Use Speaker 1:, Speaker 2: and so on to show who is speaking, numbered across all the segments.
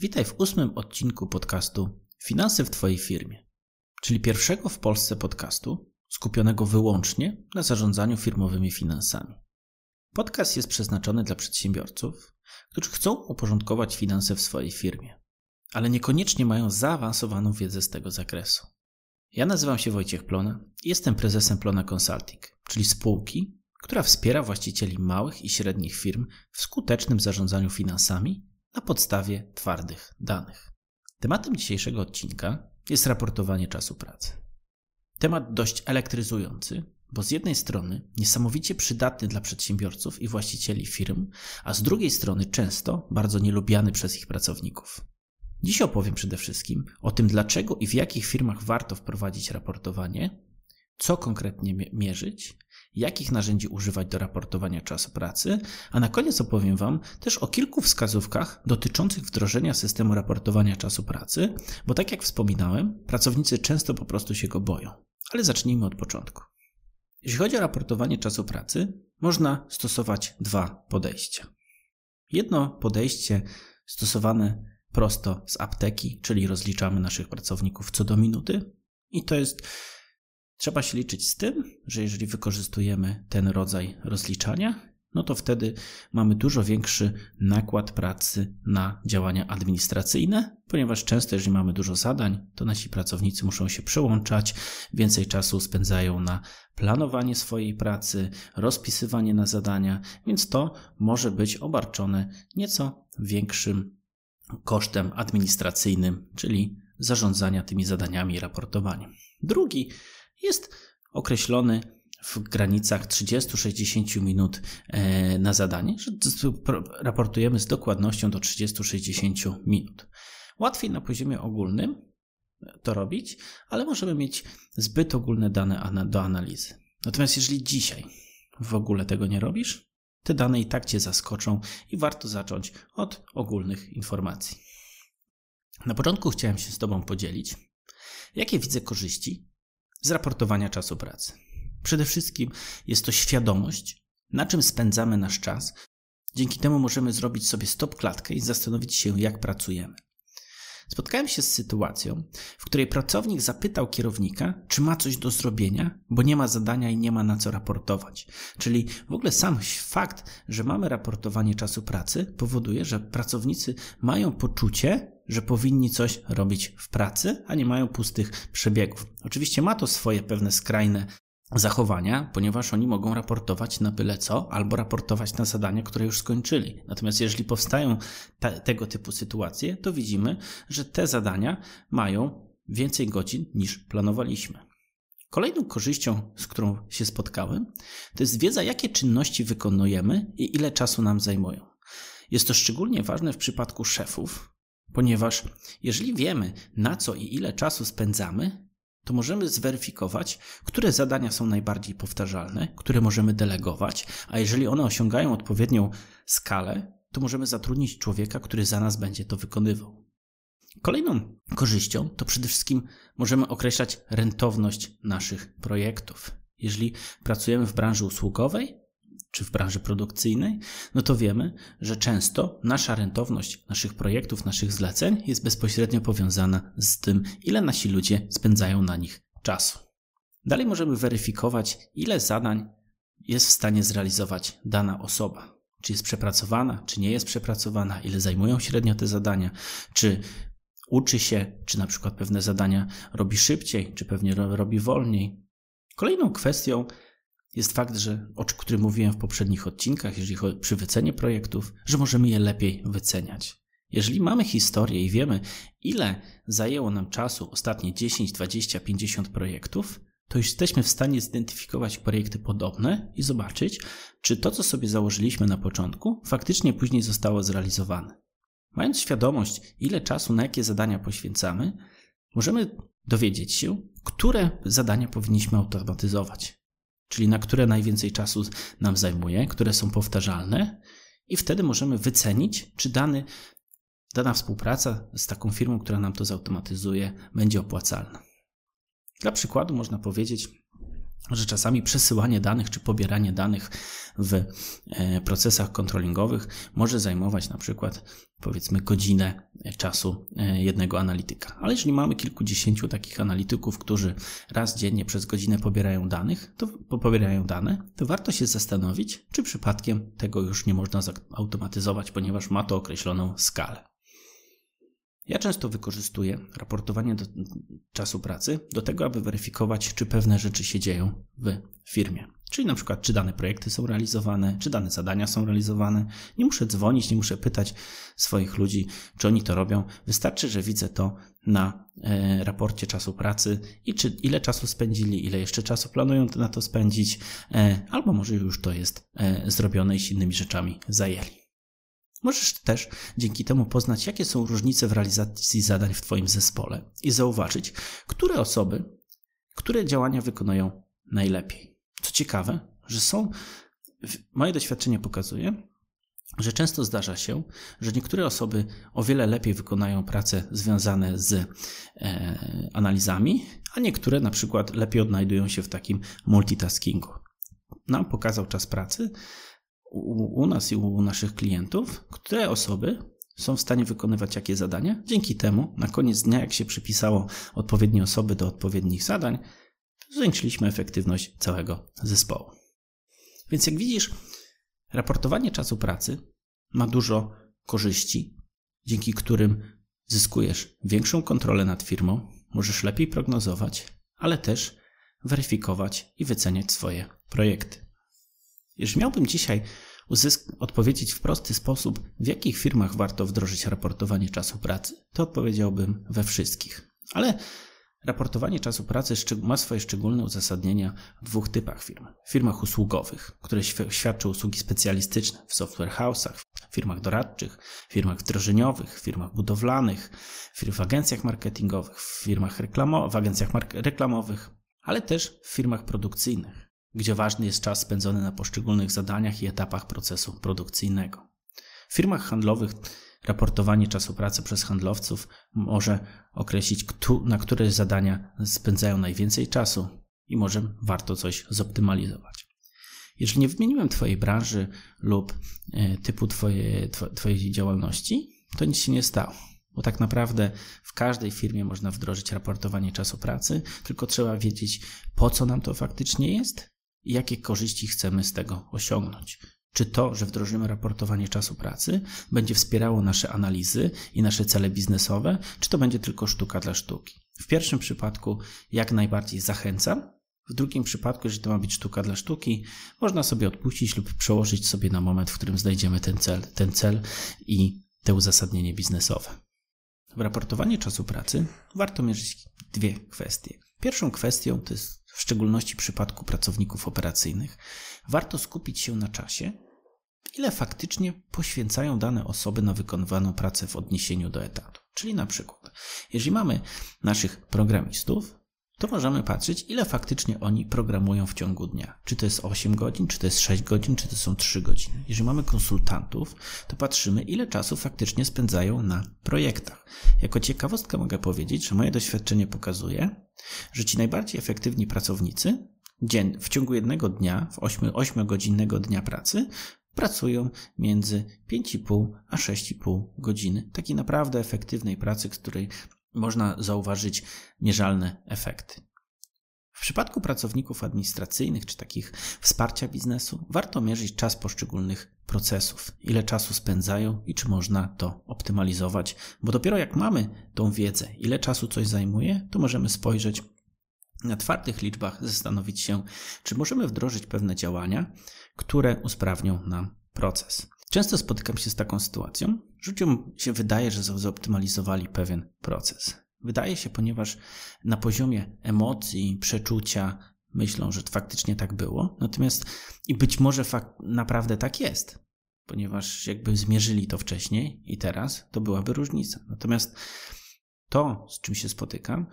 Speaker 1: Witaj w ósmym odcinku podcastu Finanse w Twojej firmie, czyli pierwszego w Polsce podcastu skupionego wyłącznie na zarządzaniu firmowymi finansami. Podcast jest przeznaczony dla przedsiębiorców, którzy chcą uporządkować finanse w swojej firmie, ale niekoniecznie mają zaawansowaną wiedzę z tego zakresu. Ja nazywam się Wojciech Plona i jestem prezesem Plona Consulting, czyli spółki, która wspiera właścicieli małych i średnich firm w skutecznym zarządzaniu finansami na podstawie twardych danych. Tematem dzisiejszego odcinka jest raportowanie czasu pracy. Temat dość elektryzujący, bo z jednej strony niesamowicie przydatny dla przedsiębiorców i właścicieli firm, a z drugiej strony często bardzo nielubiany przez ich pracowników. Dziś opowiem przede wszystkim o tym, dlaczego i w jakich firmach warto wprowadzić raportowanie, co konkretnie mierzyć jakich narzędzi używać do raportowania czasu pracy, a na koniec opowiem Wam też o kilku wskazówkach dotyczących wdrożenia systemu raportowania czasu pracy, bo tak jak wspominałem, pracownicy często po prostu się go boją. Ale zacznijmy od początku. Jeśli chodzi o raportowanie czasu pracy, można stosować dwa podejścia. Jedno podejście stosowane prosto z apteki, czyli rozliczamy naszych pracowników co do minuty, i to jest Trzeba się liczyć z tym, że jeżeli wykorzystujemy ten rodzaj rozliczania, no to wtedy mamy dużo większy nakład pracy na działania administracyjne, ponieważ często, jeżeli mamy dużo zadań, to nasi pracownicy muszą się przełączać, więcej czasu spędzają na planowanie swojej pracy, rozpisywanie na zadania, więc to może być obarczone nieco większym kosztem administracyjnym, czyli zarządzania tymi zadaniami i raportowaniem. Drugi jest określony w granicach 30-60 minut e, na zadanie, że raportujemy z dokładnością do 30-60 minut. Łatwiej na poziomie ogólnym to robić, ale możemy mieć zbyt ogólne dane do analizy. Natomiast jeżeli dzisiaj w ogóle tego nie robisz, te dane i tak cię zaskoczą i warto zacząć od ogólnych informacji. Na początku chciałem się z Tobą podzielić, jakie widzę korzyści z raportowania czasu pracy. Przede wszystkim jest to świadomość, na czym spędzamy nasz czas. Dzięki temu możemy zrobić sobie stop klatkę i zastanowić się, jak pracujemy. Spotkałem się z sytuacją, w której pracownik zapytał kierownika, czy ma coś do zrobienia, bo nie ma zadania i nie ma na co raportować. Czyli w ogóle sam fakt, że mamy raportowanie czasu pracy, powoduje, że pracownicy mają poczucie, że powinni coś robić w pracy, a nie mają pustych przebiegów. Oczywiście ma to swoje pewne skrajne zachowania, ponieważ oni mogą raportować na byle co, albo raportować na zadania, które już skończyli. Natomiast jeżeli powstają te, tego typu sytuacje, to widzimy, że te zadania mają więcej godzin niż planowaliśmy. Kolejną korzyścią, z którą się spotkałem, to jest wiedza, jakie czynności wykonujemy i ile czasu nam zajmują. Jest to szczególnie ważne w przypadku szefów, ponieważ jeżeli wiemy, na co i ile czasu spędzamy, to możemy zweryfikować, które zadania są najbardziej powtarzalne, które możemy delegować, a jeżeli one osiągają odpowiednią skalę, to możemy zatrudnić człowieka, który za nas będzie to wykonywał. Kolejną korzyścią to przede wszystkim możemy określać rentowność naszych projektów. Jeżeli pracujemy w branży usługowej, czy w branży produkcyjnej, no to wiemy, że często nasza rentowność naszych projektów, naszych zleceń jest bezpośrednio powiązana z tym, ile nasi ludzie spędzają na nich czasu. Dalej możemy weryfikować, ile zadań jest w stanie zrealizować dana osoba. Czy jest przepracowana, czy nie jest przepracowana, ile zajmują średnio te zadania, czy uczy się, czy na przykład pewne zadania robi szybciej, czy pewnie robi wolniej. Kolejną kwestią jest fakt, że o którym mówiłem w poprzednich odcinkach, jeżeli chodzi przy wycenie projektów, że możemy je lepiej wyceniać. Jeżeli mamy historię i wiemy, ile zajęło nam czasu ostatnie 10, 20, 50 projektów, to już jesteśmy w stanie zidentyfikować projekty podobne i zobaczyć, czy to, co sobie założyliśmy na początku, faktycznie później zostało zrealizowane. Mając świadomość, ile czasu na jakie zadania poświęcamy, możemy dowiedzieć się, które zadania powinniśmy automatyzować czyli na które najwięcej czasu nam zajmuje, które są powtarzalne, i wtedy możemy wycenić, czy dany, dana współpraca z taką firmą, która nam to zautomatyzuje, będzie opłacalna. Dla przykładu można powiedzieć, że czasami przesyłanie danych czy pobieranie danych w e, procesach kontrolingowych może zajmować na przykład powiedzmy godzinę czasu e, jednego analityka. Ale jeżeli mamy kilkudziesięciu takich analityków, którzy raz dziennie przez godzinę pobierają danych, to pobierają dane, to warto się zastanowić, czy przypadkiem tego już nie można zautomatyzować, ponieważ ma to określoną skalę. Ja często wykorzystuję raportowanie do czasu pracy do tego, aby weryfikować, czy pewne rzeczy się dzieją w firmie. Czyli na przykład, czy dane projekty są realizowane, czy dane zadania są realizowane. Nie muszę dzwonić, nie muszę pytać swoich ludzi, czy oni to robią. Wystarczy, że widzę to na e, raporcie czasu pracy i czy ile czasu spędzili, ile jeszcze czasu planują na to spędzić, e, albo może już to jest e, zrobione i się innymi rzeczami zajęli. Możesz też dzięki temu poznać, jakie są różnice w realizacji zadań w Twoim zespole i zauważyć, które osoby, które działania wykonują najlepiej. Co ciekawe, że są, moje doświadczenie pokazuje, że często zdarza się, że niektóre osoby o wiele lepiej wykonają prace związane z e, analizami, a niektóre na przykład lepiej odnajdują się w takim multitaskingu. Nam pokazał czas pracy, u, u nas i u naszych klientów, które osoby są w stanie wykonywać jakie zadania. Dzięki temu, na koniec dnia, jak się przypisało odpowiednie osoby do odpowiednich zadań, zwiększyliśmy efektywność całego zespołu. Więc jak widzisz, raportowanie czasu pracy ma dużo korzyści, dzięki którym zyskujesz większą kontrolę nad firmą, możesz lepiej prognozować, ale też weryfikować i wyceniać swoje projekty. Jeżeli miałbym dzisiaj uzysk- odpowiedzieć w prosty sposób, w jakich firmach warto wdrożyć raportowanie czasu pracy, to odpowiedziałbym we wszystkich. Ale raportowanie czasu pracy ma swoje szczególne uzasadnienia w dwóch typach firm. W firmach usługowych, które świadczą usługi specjalistyczne w software house'ach, firmach doradczych, firmach wdrożeniowych, firmach budowlanych, w agencjach marketingowych, w firmach reklamo- w agencjach reklamowych, ale też w firmach produkcyjnych gdzie ważny jest czas spędzony na poszczególnych zadaniach i etapach procesu produkcyjnego. W firmach handlowych raportowanie czasu pracy przez handlowców może określić, na które zadania spędzają najwięcej czasu i może warto coś zoptymalizować. Jeżeli nie wymieniłem Twojej branży lub e, typu twoje, Twojej działalności, to nic się nie stało. Bo tak naprawdę w każdej firmie można wdrożyć raportowanie czasu pracy, tylko trzeba wiedzieć, po co nam to faktycznie jest i jakie korzyści chcemy z tego osiągnąć. Czy to, że wdrożymy raportowanie czasu pracy, będzie wspierało nasze analizy i nasze cele biznesowe, czy to będzie tylko sztuka dla sztuki? W pierwszym przypadku jak najbardziej zachęcam. W drugim przypadku, jeżeli to ma być sztuka dla sztuki, można sobie odpuścić lub przełożyć sobie na moment, w którym znajdziemy ten cel, ten cel i te uzasadnienie biznesowe. W raportowaniu czasu pracy warto mierzyć dwie kwestie. Pierwszą kwestią to jest w szczególności w przypadku pracowników operacyjnych, warto skupić się na czasie, ile faktycznie poświęcają dane osoby na wykonywaną pracę w odniesieniu do etatu. Czyli na przykład, jeżeli mamy naszych programistów, to możemy patrzeć, ile faktycznie oni programują w ciągu dnia. Czy to jest 8 godzin, czy to jest 6 godzin, czy to są 3 godziny. Jeżeli mamy konsultantów, to patrzymy, ile czasu faktycznie spędzają na projektach. Jako ciekawostkę mogę powiedzieć, że moje doświadczenie pokazuje, że ci najbardziej efektywni pracownicy dzień, w ciągu jednego dnia, w 8-godzinnego dnia pracy, pracują między 5,5 a 6,5 godziny. Takiej naprawdę efektywnej pracy, której można zauważyć mierzalne efekty. W przypadku pracowników administracyjnych czy takich wsparcia biznesu warto mierzyć czas poszczególnych procesów, ile czasu spędzają i czy można to optymalizować, bo dopiero jak mamy tą wiedzę, ile czasu coś zajmuje, to możemy spojrzeć na twardych liczbach, zastanowić się, czy możemy wdrożyć pewne działania, które usprawnią nam proces. Często spotykam się z taką sytuacją, że ludziom się wydaje, że zoptymalizowali pewien proces. Wydaje się, ponieważ na poziomie emocji, przeczucia myślą, że faktycznie tak było, natomiast i być może fakt, naprawdę tak jest, ponieważ jakby zmierzyli to wcześniej i teraz, to byłaby różnica. Natomiast to, z czym się spotykam,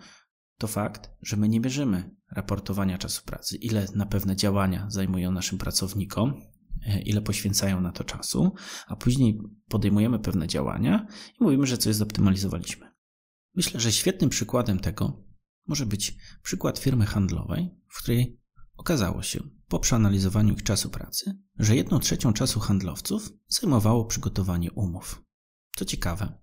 Speaker 1: to fakt, że my nie bierzemy raportowania czasu pracy, ile na pewne działania zajmują naszym pracownikom, E, ile poświęcają na to czasu, a później podejmujemy pewne działania i mówimy, że coś zoptymalizowaliśmy. Myślę, że świetnym przykładem tego może być przykład firmy handlowej, w której Okazało się, po przeanalizowaniu ich czasu pracy, że jedną trzecią czasu handlowców zajmowało przygotowanie umów. Co ciekawe,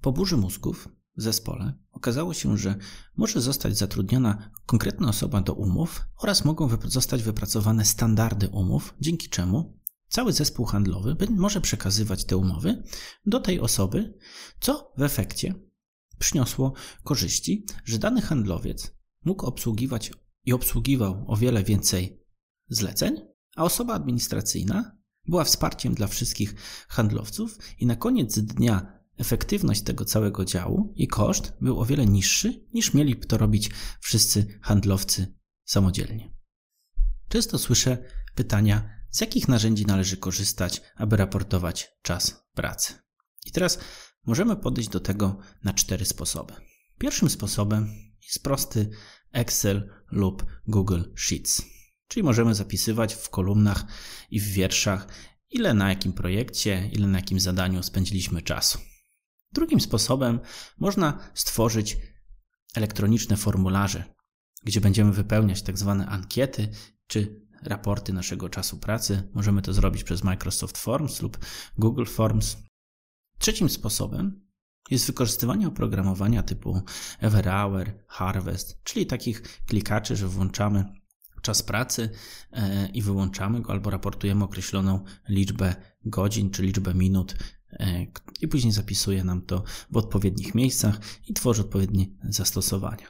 Speaker 1: po burzy mózgów w zespole okazało się, że może zostać zatrudniona konkretna osoba do umów oraz mogą zostać wypracowane standardy umów, dzięki czemu cały zespół handlowy może przekazywać te umowy do tej osoby, co w efekcie przyniosło korzyści, że dany handlowiec mógł obsługiwać i obsługiwał o wiele więcej zleceń, a osoba administracyjna była wsparciem dla wszystkich handlowców i na koniec dnia efektywność tego całego działu i koszt był o wiele niższy niż mieli to robić wszyscy handlowcy samodzielnie. Często słyszę pytania, z jakich narzędzi należy korzystać, aby raportować czas pracy. I teraz możemy podejść do tego na cztery sposoby. Pierwszym sposobem jest prosty Excel lub Google Sheets. Czyli możemy zapisywać w kolumnach i w wierszach, ile na jakim projekcie, ile na jakim zadaniu spędziliśmy czasu. Drugim sposobem można stworzyć elektroniczne formularze, gdzie będziemy wypełniać tak zwane ankiety czy raporty naszego czasu pracy. Możemy to zrobić przez Microsoft Forms lub Google Forms. Trzecim sposobem jest wykorzystywanie oprogramowania typu Everhour, Harvest, czyli takich klikaczy, że włączamy czas pracy e, i wyłączamy go albo raportujemy określoną liczbę godzin czy liczbę minut e, i później zapisuje nam to w odpowiednich miejscach i tworzy odpowiednie zastosowania.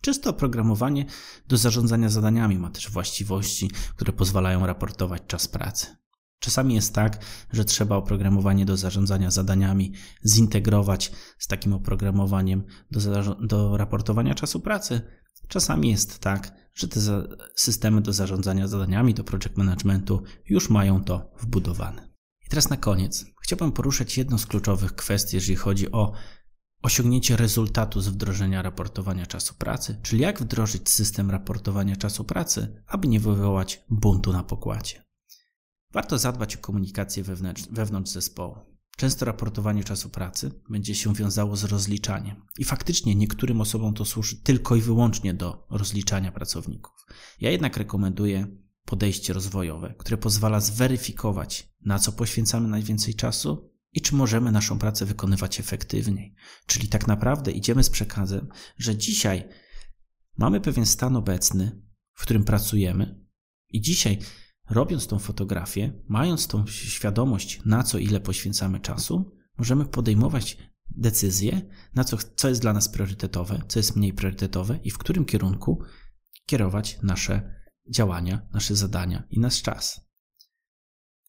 Speaker 1: Czyste oprogramowanie do zarządzania zadaniami ma też właściwości, które pozwalają raportować czas pracy. Czasami jest tak, że trzeba oprogramowanie do zarządzania zadaniami zintegrować z takim oprogramowaniem do, do raportowania czasu pracy. Czasami jest tak, że te systemy do zarządzania zadaniami, do project managementu już mają to wbudowane. I teraz na koniec chciałbym poruszyć jedną z kluczowych kwestii, jeżeli chodzi o osiągnięcie rezultatu z wdrożenia raportowania czasu pracy, czyli jak wdrożyć system raportowania czasu pracy, aby nie wywołać buntu na pokładzie. Warto zadbać o komunikację wewnątrz, wewnątrz zespołu. Często raportowanie czasu pracy będzie się wiązało z rozliczaniem. I faktycznie niektórym osobom to służy tylko i wyłącznie do rozliczania pracowników. Ja jednak rekomenduję podejście rozwojowe, które pozwala zweryfikować, na co poświęcamy najwięcej czasu i czy możemy naszą pracę wykonywać efektywniej. Czyli tak naprawdę idziemy z przekazem, że dzisiaj mamy pewien stan obecny, w którym pracujemy, i dzisiaj Robiąc tą fotografię, mając tą świadomość, na co ile poświęcamy czasu, możemy podejmować decyzje, na co, co jest dla nas priorytetowe, co jest mniej priorytetowe i w którym kierunku kierować nasze działania, nasze zadania i nasz czas.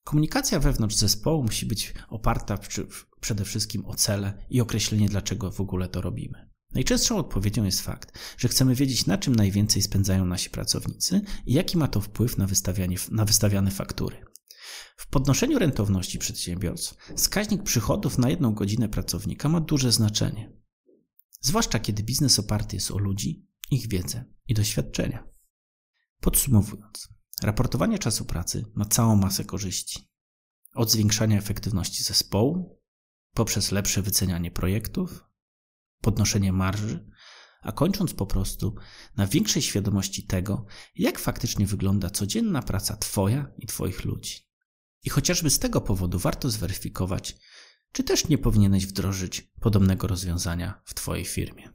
Speaker 1: Komunikacja wewnątrz zespołu musi być oparta przede wszystkim o cele i określenie, dlaczego w ogóle to robimy. Najczęstszą odpowiedzią jest fakt, że chcemy wiedzieć, na czym najwięcej spędzają nasi pracownicy i jaki ma to wpływ na, na wystawiane faktury. W podnoszeniu rentowności przedsiębiorstw wskaźnik przychodów na jedną godzinę pracownika ma duże znaczenie. Zwłaszcza kiedy biznes oparty jest o ludzi, ich wiedzę i doświadczenia. Podsumowując, raportowanie czasu pracy ma całą masę korzyści. Od zwiększania efektywności zespołu, poprzez lepsze wycenianie projektów, podnoszenie marży, a kończąc po prostu na większej świadomości tego, jak faktycznie wygląda codzienna praca Twoja i Twoich ludzi. I chociażby z tego powodu warto zweryfikować, czy też nie powinieneś wdrożyć podobnego rozwiązania w Twojej firmie.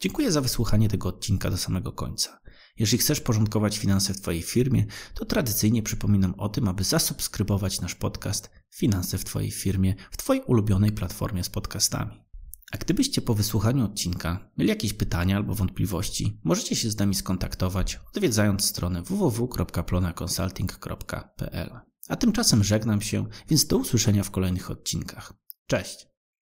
Speaker 1: Dziękuję za wysłuchanie tego odcinka do samego końca. Jeżeli chcesz porządkować finanse w Twojej firmie, to tradycyjnie przypominam o tym, aby zasubskrybować nasz podcast Finanse w Twojej firmie w Twojej ulubionej platformie z podcastami. A gdybyście po wysłuchaniu odcinka mieli jakieś pytania albo wątpliwości, możecie się z nami skontaktować, odwiedzając stronę www.plonaconsulting.pl. A tymczasem żegnam się, więc do usłyszenia w kolejnych odcinkach. Cześć!